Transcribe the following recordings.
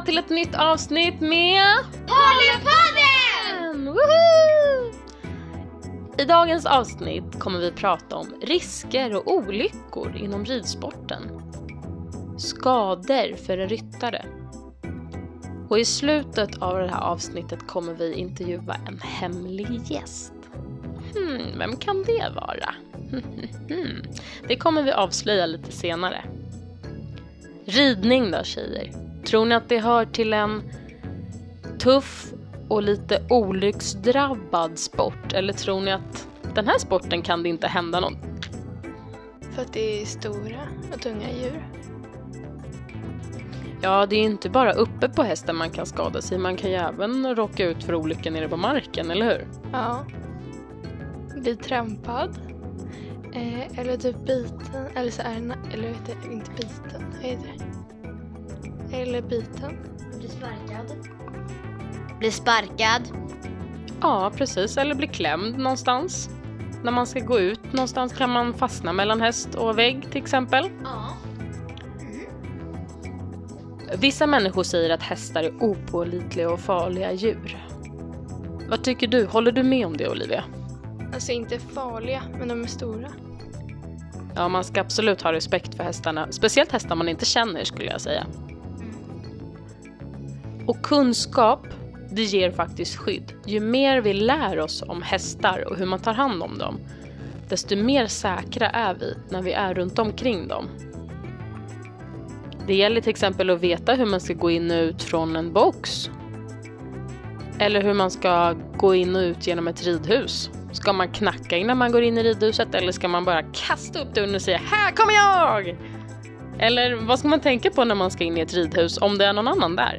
välkomna till ett nytt avsnitt med Polypodden! Woho! I dagens avsnitt kommer vi prata om risker och olyckor inom ridsporten. Skador för en ryttare. Och i slutet av det här avsnittet kommer vi intervjua en hemlig gäst. Hmm, vem kan det vara? det kommer vi avslöja lite senare. Ridning då tjejer? Tror ni att det hör till en tuff och lite olycksdrabbad sport? Eller tror ni att den här sporten kan det inte hända något? För att det är stora och tunga djur. Ja, det är inte bara uppe på hästen man kan skada sig. Man kan ju även råka ut för olyckor nere på marken, eller hur? Ja. Bli trampad. Eh, eller typ biten. Eller så är den, eller vet jag, inte biten. Vad heter det? Eller biten. Bli sparkad. Bli sparkad. Ja, precis. Eller bli klämd någonstans. När man ska gå ut någonstans kan man fastna mellan häst och vägg till exempel. Ja. Vissa människor säger att hästar är opålitliga och farliga djur. Vad tycker du? Håller du med om det Olivia? Alltså inte farliga, men de är stora. Ja, man ska absolut ha respekt för hästarna. Speciellt hästar man inte känner skulle jag säga. Och kunskap, det ger faktiskt skydd. Ju mer vi lär oss om hästar och hur man tar hand om dem, desto mer säkra är vi när vi är runt omkring dem. Det gäller till exempel att veta hur man ska gå in och ut från en box. Eller hur man ska gå in och ut genom ett ridhus. Ska man knacka innan man går in i ridhuset eller ska man bara kasta upp dörren och säga Här kommer jag! Eller vad ska man tänka på när man ska in i ett ridhus om det är någon annan där?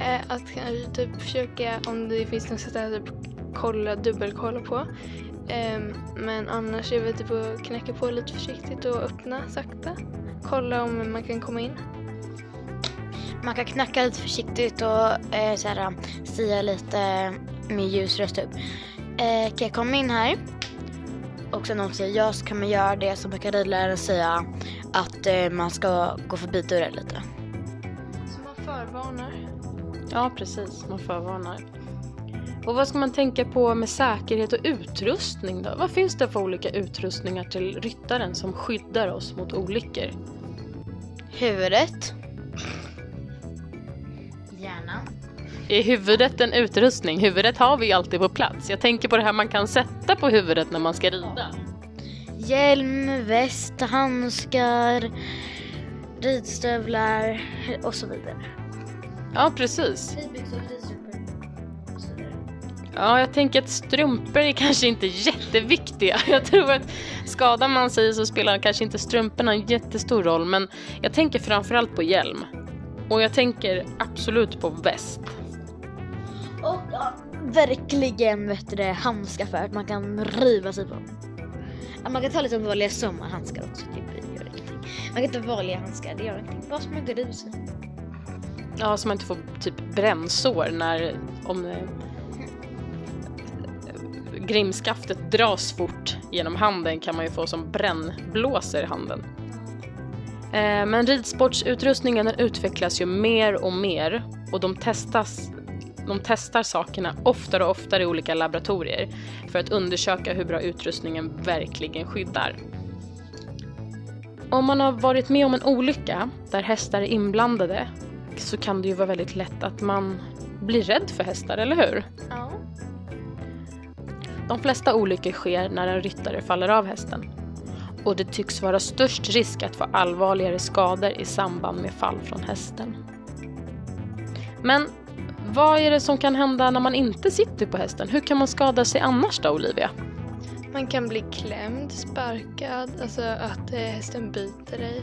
Eh, att kanske typ försöka, om det finns något sätt att typ kolla, dubbelkolla på. Eh, men annars är det typ att knacka på lite försiktigt och öppna sakta. Kolla om man kan komma in. Man kan knacka lite försiktigt och eh, så här, säga lite med ljus röst upp. Eh, kan jag komma in här? Och sen om man säger ja så kan man göra det som brukar ridläraren säga att eh, man ska gå förbi dörren lite. Ja, precis. Man förvarnar. Och vad ska man tänka på med säkerhet och utrustning då? Vad finns det för olika utrustningar till ryttaren som skyddar oss mot olyckor? Huvudet. Hjärnan. Är huvudet en utrustning? Huvudet har vi ju alltid på plats. Jag tänker på det här man kan sätta på huvudet när man ska rida. Hjälm, väst, handskar, ridstövlar och så vidare. Ja, precis. Ja, jag tänker att strumpor är kanske inte jätteviktiga. Jag tror att skadar man sig så spelar kanske inte strumporna en jättestor roll, men jag tänker framförallt på hjälm. Och jag tänker absolut på väst. Och ja, verkligen vet du handskar för att man kan riva sig på. Ja, man kan ta lite vanliga sommarhandskar också, typ, det gör ingenting. Man kan ta vanliga handskar, det gör ingenting. Bara så man inte river sig. Ja, så man inte får typ brännsår när om eh, grimskaftet dras fort genom handen kan man ju få som brännblåsor i handen. Eh, men ridsportsutrustningen utvecklas ju mer och mer och de testas de testar sakerna oftare och oftare i olika laboratorier för att undersöka hur bra utrustningen verkligen skyddar. Om man har varit med om en olycka där hästar är inblandade så kan det ju vara väldigt lätt att man blir rädd för hästar, eller hur? Ja. De flesta olyckor sker när en ryttare faller av hästen. Och det tycks vara störst risk att få allvarligare skador i samband med fall från hästen. Men vad är det som kan hända när man inte sitter på hästen? Hur kan man skada sig annars då, Olivia? Man kan bli klämd, sparkad, alltså att eh, hästen biter dig.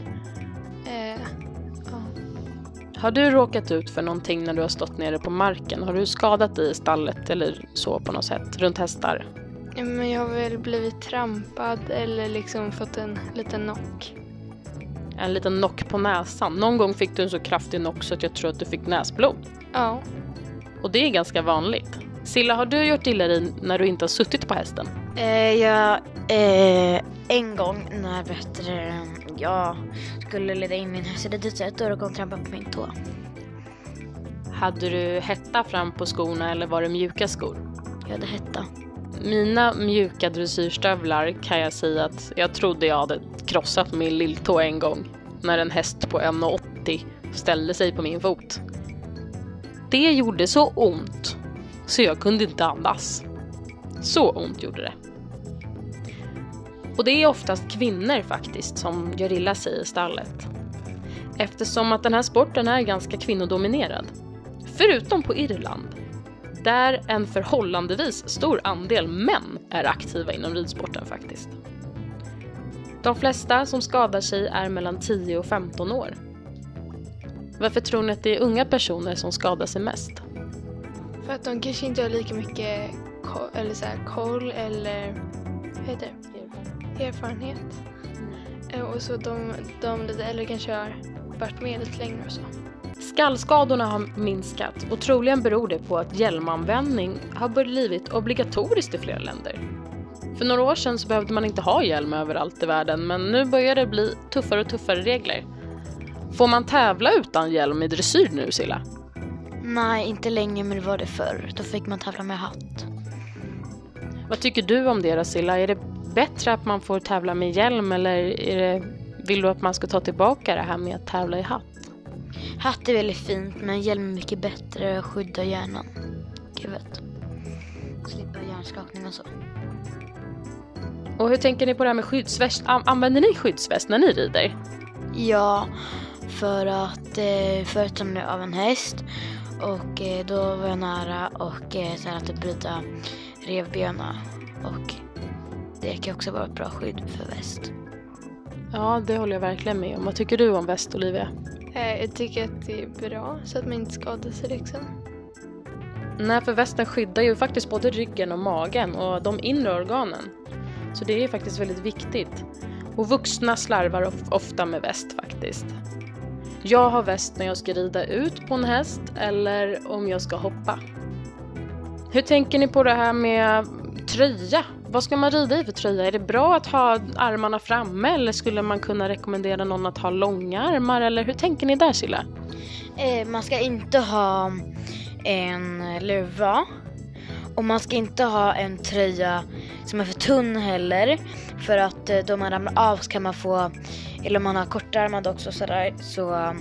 Eh. Har du råkat ut för någonting när du har stått nere på marken? Har du skadat dig i stallet eller så på något sätt runt hästar? Men jag har väl blivit trampad eller liksom fått en liten knock. En liten knock på näsan. Någon gång fick du en så kraftig knock så att jag tror att du fick näsblod. Ja. Och det är ganska vanligt. Silla, har du gjort illa dig när du inte har suttit på hästen? Eh, jag, eh, en gång när du, jag skulle leda in min häst i ridhuset och råkade hon trampa på min tå. Hade du hetta fram på skorna eller var det mjuka skor? Jag hade hetta. Mina mjuka dressyrstövlar kan jag säga att jag trodde jag hade krossat min lilltå en gång när en häst på 1,80 ställde sig på min fot. Det gjorde så ont så jag kunde inte andas. Så ont gjorde det. Och det är oftast kvinnor faktiskt som gör illa sig i stallet. Eftersom att den här sporten är ganska kvinnodominerad. Förutom på Irland, där en förhållandevis stor andel män är aktiva inom ridsporten faktiskt. De flesta som skadar sig är mellan 10 och 15 år. Varför tror ni att det är unga personer som skadar sig mest? För att de kanske inte har lika mycket eller så här, koll eller vad heter det? erfarenhet. Eh, Och så de, de lite äldre kanske har varit med lite längre och så. Skallskadorna har minskat och troligen beror det på att hjälmanvändning har blivit obligatoriskt i flera länder. För några år sedan så behövde man inte ha hjälm överallt i världen men nu börjar det bli tuffare och tuffare regler. Får man tävla utan hjälm i dressyr nu Silla? Nej, inte längre men det var det förr. Då fick man tävla med hatt. Vad tycker du om det då Silla? Är det bättre att man får tävla med hjälm eller det, vill du att man ska ta tillbaka det här med att tävla i hatt? Hatt är väldigt fint men hjälm är mycket bättre och skyddar hjärnan. Huvudet. Slippa hjärnskakning och så. Och hur tänker ni på det här med skyddsväst? An- Använder ni skyddsväst när ni rider? Ja, för att eh, förut ramlade jag av en häst och eh, då var jag nära och eh, sen att bryta revbena och det kan också vara ett bra skydd för väst. Ja, det håller jag verkligen med om. Vad tycker du om väst Olivia? Eh, Jag tycker att det är bra så att man inte skadar sig liksom. Nej, för västen skyddar ju faktiskt både ryggen och magen och de inre organen. Så det är faktiskt väldigt viktigt. Och vuxna slarvar of- ofta med väst faktiskt. Jag har väst när jag ska rida ut på en häst eller om jag ska hoppa. Hur tänker ni på det här med tröja? Vad ska man rida i för tröja? Är det bra att ha armarna framme eller skulle man kunna rekommendera någon att ha långa armar eller hur tänker ni där Silla? Eh, man ska inte ha en luva och man ska inte ha en tröja som är för tunn heller för att eh, då man ramlar av så kan man få, eller om man har kortärmad också sådär så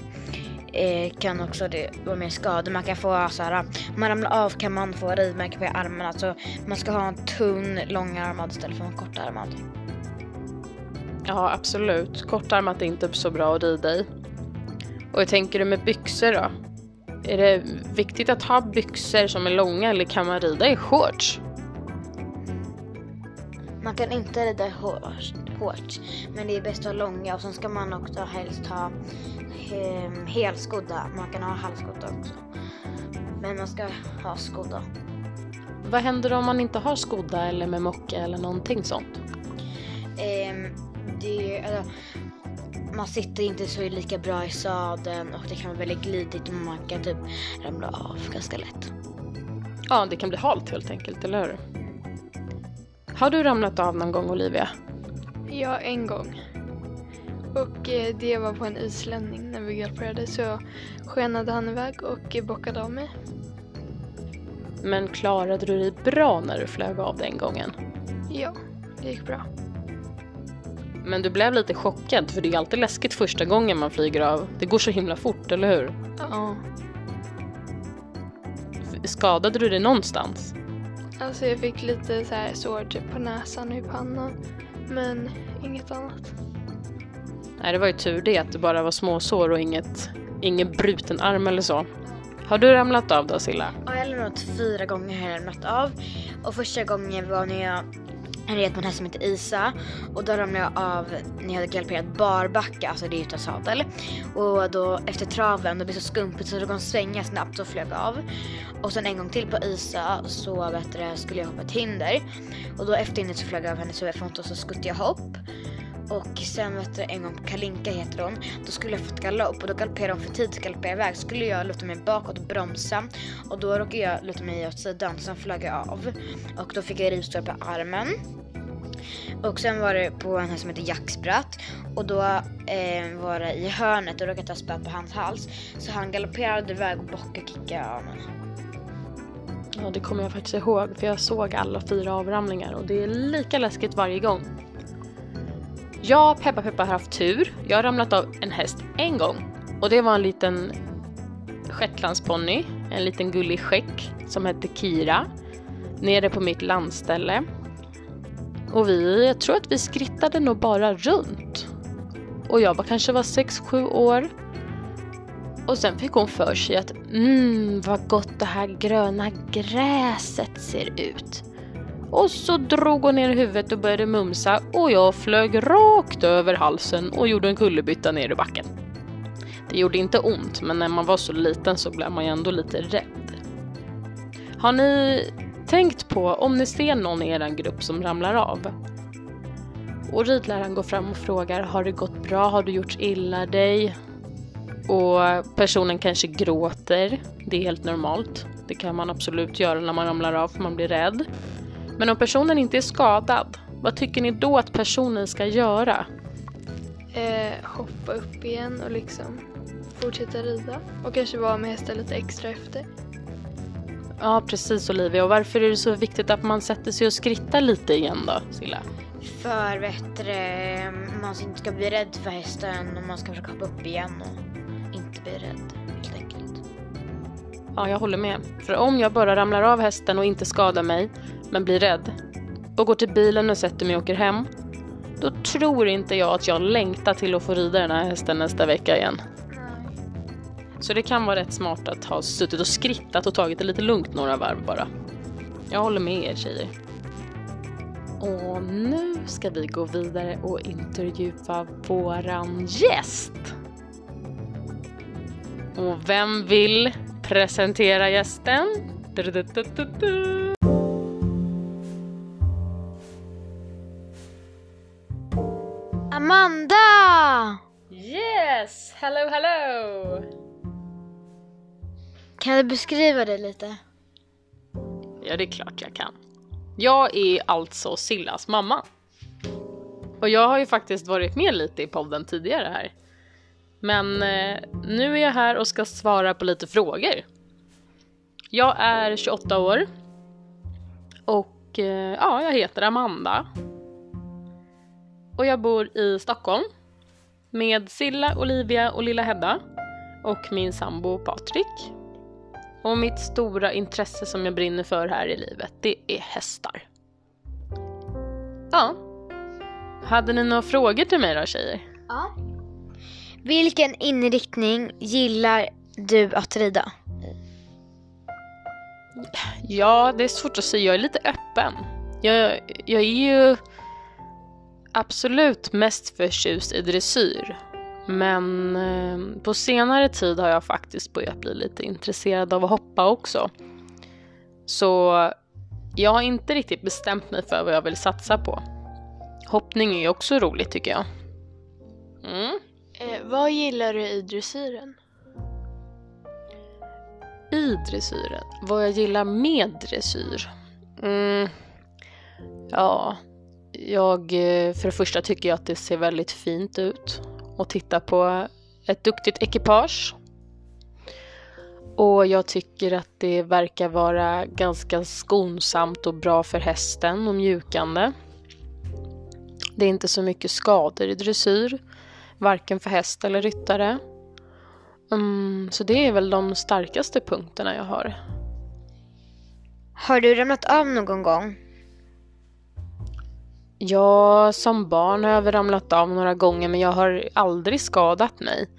eh, kan också det vara mer skador. Man kan få såhär, om man ramlar av kan man få rivmärken på armarna Alltså man ska ha en tunn långärmad istället för en kortärmad. Ja, absolut. Kortärmat är inte så bra att rida i. Och hur tänker du med byxor då? Är det viktigt att ha byxor som är långa eller kan man rida i shorts? Man kan inte rida hårt, men det är bäst att ha långa och sen ska man också helst ha eh, helskodda. Man kan ha halvskodda också. Men man ska ha skodda. Vad händer om man inte har skodda eller med mocka eller någonting sånt? Ehm, det, alltså, man sitter inte så lika bra i sadeln och det kan vara väldigt glidigt och man kan typ ramla av ganska lätt. Ja, det kan bli halt helt enkelt, eller hur? Har du ramlat av någon gång Olivia? Ja, en gång. Och eh, det var på en islänning när vi galopperade så skenade han iväg och eh, bockade av mig. Men klarade du dig bra när du flög av den gången? Ja, det gick bra. Men du blev lite chockad för det är alltid läskigt första gången man flyger av. Det går så himla fort, eller hur? Ja. Skadade du dig någonstans? Alltså jag fick lite så här sår typ på näsan och i pannan. Men inget annat. Nej, det var ju tur det att det bara var småsår och inget, ingen bruten arm eller så. Har du ramlat av då Silla? Ja, jag har lämnat fyra gånger har jag lämnat av. Och första gången var när jag jag red på en häst som heter Isa. Och då ramlade jag av när jag hade galopperat barbacka, alltså det är utan sadel. Och då efter traven, då blev det så skumpigt så det kom svänga snabbt och flög av. Och sen en gång till på Isa så vet du, skulle jag hoppa ett hinder. Och då efter hindret så flög jag av hennes huvud och så skuttade jag hopp. Och sen vet du, en gång på Kalinka heter hon, då skulle jag fått galopp och då galopperade hon för tidigt och galopperade iväg. Så skulle jag luta mig bakåt och bromsa och då råkade jag luta mig åt sidan sen flög jag av. Och då fick jag rivsår på armen. Och sen var det på en häst som heter jackspratt. Och då eh, var det i hörnet och råkade ta spöet på hans hals. Så han galopperade iväg och bockade och kickade honom. Ja, det kommer jag faktiskt ihåg för jag såg alla fyra avramlingar och det är lika läskigt varje gång. Jag, Peppa Peppa, har haft tur. Jag har ramlat av en häst en gång och det var en liten shetlandsponny, en liten gullig skäck som hette Kira, nere på mitt landställe. Och vi, jag tror att vi skrittade nog bara runt. Och jag var kanske var 6-7 år. Och sen fick hon för sig att mm, vad gott det här gröna gräset ser ut. Och så drog hon ner huvudet och började mumsa och jag flög rakt över halsen och gjorde en kullerbytta ner i backen. Det gjorde inte ont, men när man var så liten så blev man ju ändå lite rädd. Har ni tänkt på om ni ser någon i er grupp som ramlar av? Och ridläraren går fram och frågar, har det gått bra? Har du gjort illa dig? Och personen kanske gråter. Det är helt normalt. Det kan man absolut göra när man ramlar av för man blir rädd. Men om personen inte är skadad, vad tycker ni då att personen ska göra? Eh, hoppa upp igen och liksom fortsätta rida. Och kanske vara med hästen lite extra efter. Ja, precis Olivia. Och varför är det så viktigt att man sätter sig och skrittar lite igen då, Silla? För bättre, man inte ska bli rädd för hästen och man ska försöka hoppa upp igen och inte bli rädd helt enkelt. Ja, jag håller med. För om jag bara ramlar av hästen och inte skadar mig, men blir rädd och går till bilen och sätter mig och åker hem, då tror inte jag att jag längtar till att få rida den här hästen nästa vecka igen. Så det kan vara rätt smart att ha suttit och skrittat och tagit det lite lugnt några varv bara. Jag håller med er tjejer. Och nu ska vi gå vidare och intervjua våran gäst. Och vem vill presentera gästen? Du-du-du-du-du. Amanda! Yes! Hello, hello! Kan du beskriva det lite? Ja, det är klart jag kan. Jag är alltså Sillas mamma. Och jag har ju faktiskt varit med lite i podden tidigare här. Men eh, nu är jag här och ska svara på lite frågor. Jag är 28 år. Och eh, ja, jag heter Amanda. Och jag bor i Stockholm. Med Silla, Olivia och lilla Hedda. Och min sambo Patrik. Och mitt stora intresse som jag brinner för här i livet, det är hästar. Ja. Hade ni några frågor till mig då tjejer? Ja. Vilken inriktning gillar du att rida? Ja, det är svårt att säga. Jag är lite öppen. Jag, jag är ju absolut mest förtjust i dressyr. Men eh, på senare tid har jag faktiskt börjat bli lite intresserad av att hoppa också. Så jag har inte riktigt bestämt mig för vad jag vill satsa på. Hoppning är ju också roligt tycker jag. Mm. Eh, vad gillar du i dressyren? I dressyren? Vad jag gillar med dressyr? Mm. Ja, jag eh, för det första tycker jag att det ser väldigt fint ut och titta på ett duktigt ekipage. Och jag tycker att det verkar vara ganska skonsamt och bra för hästen och mjukande. Det är inte så mycket skador i dressyr, varken för häst eller ryttare. Mm, så det är väl de starkaste punkterna jag har. Har du ramlat av någon gång? Ja, som barn har jag väl ramlat av några gånger men jag har aldrig skadat mig.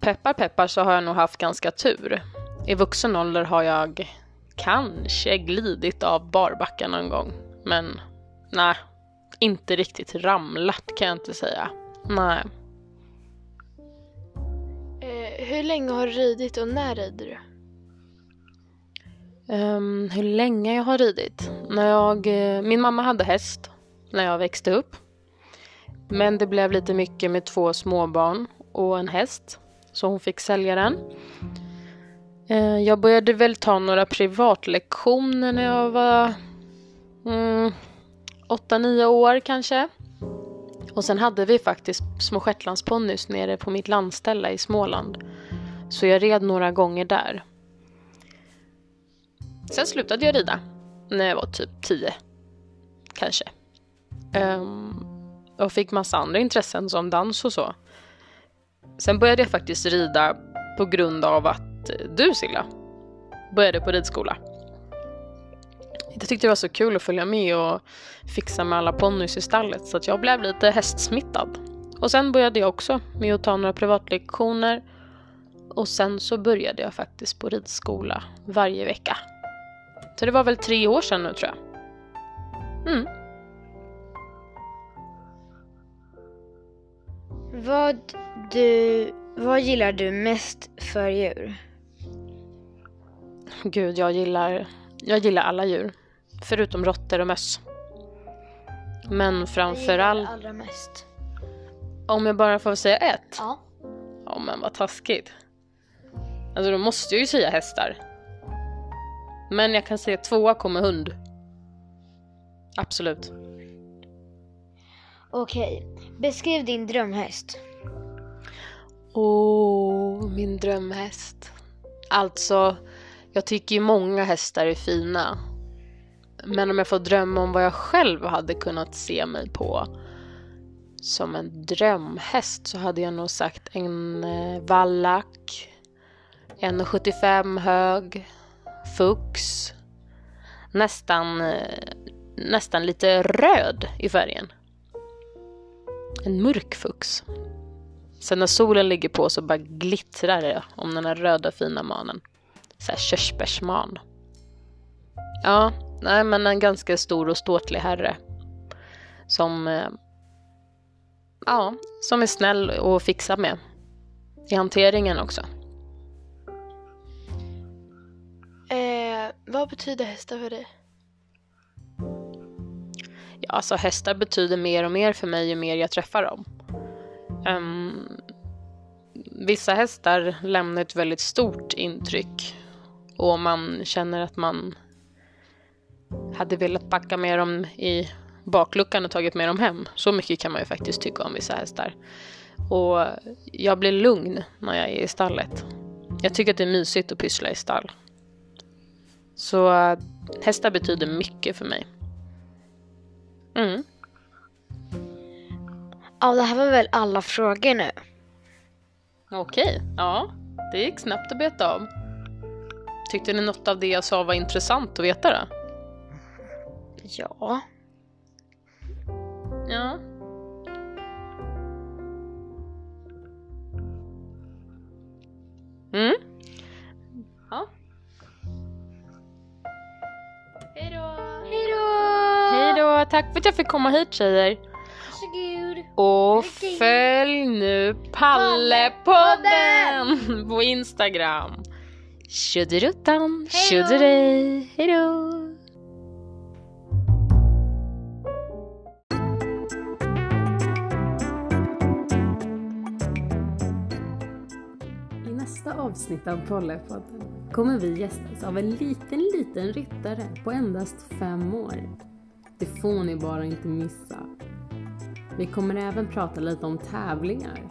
Peppar peppar så har jag nog haft ganska tur. I vuxen ålder har jag kanske glidit av barbacken någon gång. Men nej, inte riktigt ramlat kan jag inte säga. Nej. Eh, hur länge har du ridit och när rider du? Um, hur länge jag har ridit? När jag, eh, min mamma hade häst när jag växte upp. Men det blev lite mycket med två småbarn och en häst, så hon fick sälja den. Eh, jag började väl ta några privatlektioner när jag var mm, 8-9 år kanske. Och sen hade vi faktiskt små shetlandsponnys nere på mitt landställe i Småland. Så jag red några gånger där. Sen slutade jag rida när jag var typ 10. Kanske. Um, och fick massa andra intressen som dans och så. Sen började jag faktiskt rida på grund av att du Silla började på ridskola. Jag tyckte det var så kul att följa med och fixa med alla ponnys i stallet så att jag blev lite hästsmittad. Och sen började jag också med att ta några privatlektioner och sen så började jag faktiskt på ridskola varje vecka. Så det var väl tre år sedan nu tror jag. Mm. Vad, du, vad gillar du mest för djur? Gud, jag gillar, jag gillar alla djur. Förutom råttor och möss. Men framförallt... allra mest? Om jag bara får säga ett? Ja. Ja, men vad taskigt. Alltså då måste jag ju säga hästar. Men jag kan säga tvåa kommer hund. Absolut. Okej. Beskriv din drömhäst. Åh, oh, min drömhäst. Alltså, jag tycker ju många hästar är fina. Men om jag får drömma om vad jag själv hade kunnat se mig på som en drömhäst så hade jag nog sagt en eh, vallack, 1,75 hög, fux, nästan, eh, nästan lite röd i färgen. En mörk fux. Sen när solen ligger på så bara glittrar det om den här röda fina manen. Såhär körsbärsman. Ja, nej men en ganska stor och ståtlig herre. Som, eh, ja, som är snäll och fixar med. I hanteringen också. Eh, vad betyder hästar för dig? Alltså hästar betyder mer och mer för mig ju mer jag träffar dem. Um, vissa hästar lämnar ett väldigt stort intryck och man känner att man hade velat backa med dem i bakluckan och tagit med dem hem. Så mycket kan man ju faktiskt tycka om vissa hästar. Och jag blir lugn när jag är i stallet. Jag tycker att det är mysigt att pyssla i stall. Så eh, hästar betyder mycket för mig. Mm. Ja, det här var väl alla frågor nu. Okej, ja. Det gick snabbt att beta av. Tyckte ni något av det jag sa var intressant att veta då? Ja. Ja. Tack för att jag fick komma hit tjejer. Varsågod. Och följ nu Pallepodden på Instagram. Tjodderuttan, tjodderej, hejdå! I nästa avsnitt av Pollepodden kommer vi gästas av en liten, liten ryttare på endast fem år. Det får ni bara inte missa. Vi kommer även prata lite om tävlingar,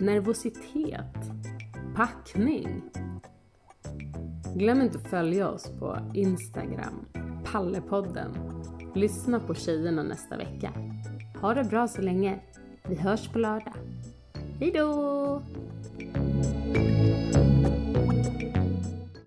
nervositet, packning. Glöm inte att följa oss på Instagram, Pallepodden. Lyssna på tjejerna nästa vecka. Ha det bra så länge. Vi hörs på lördag. Hejdå!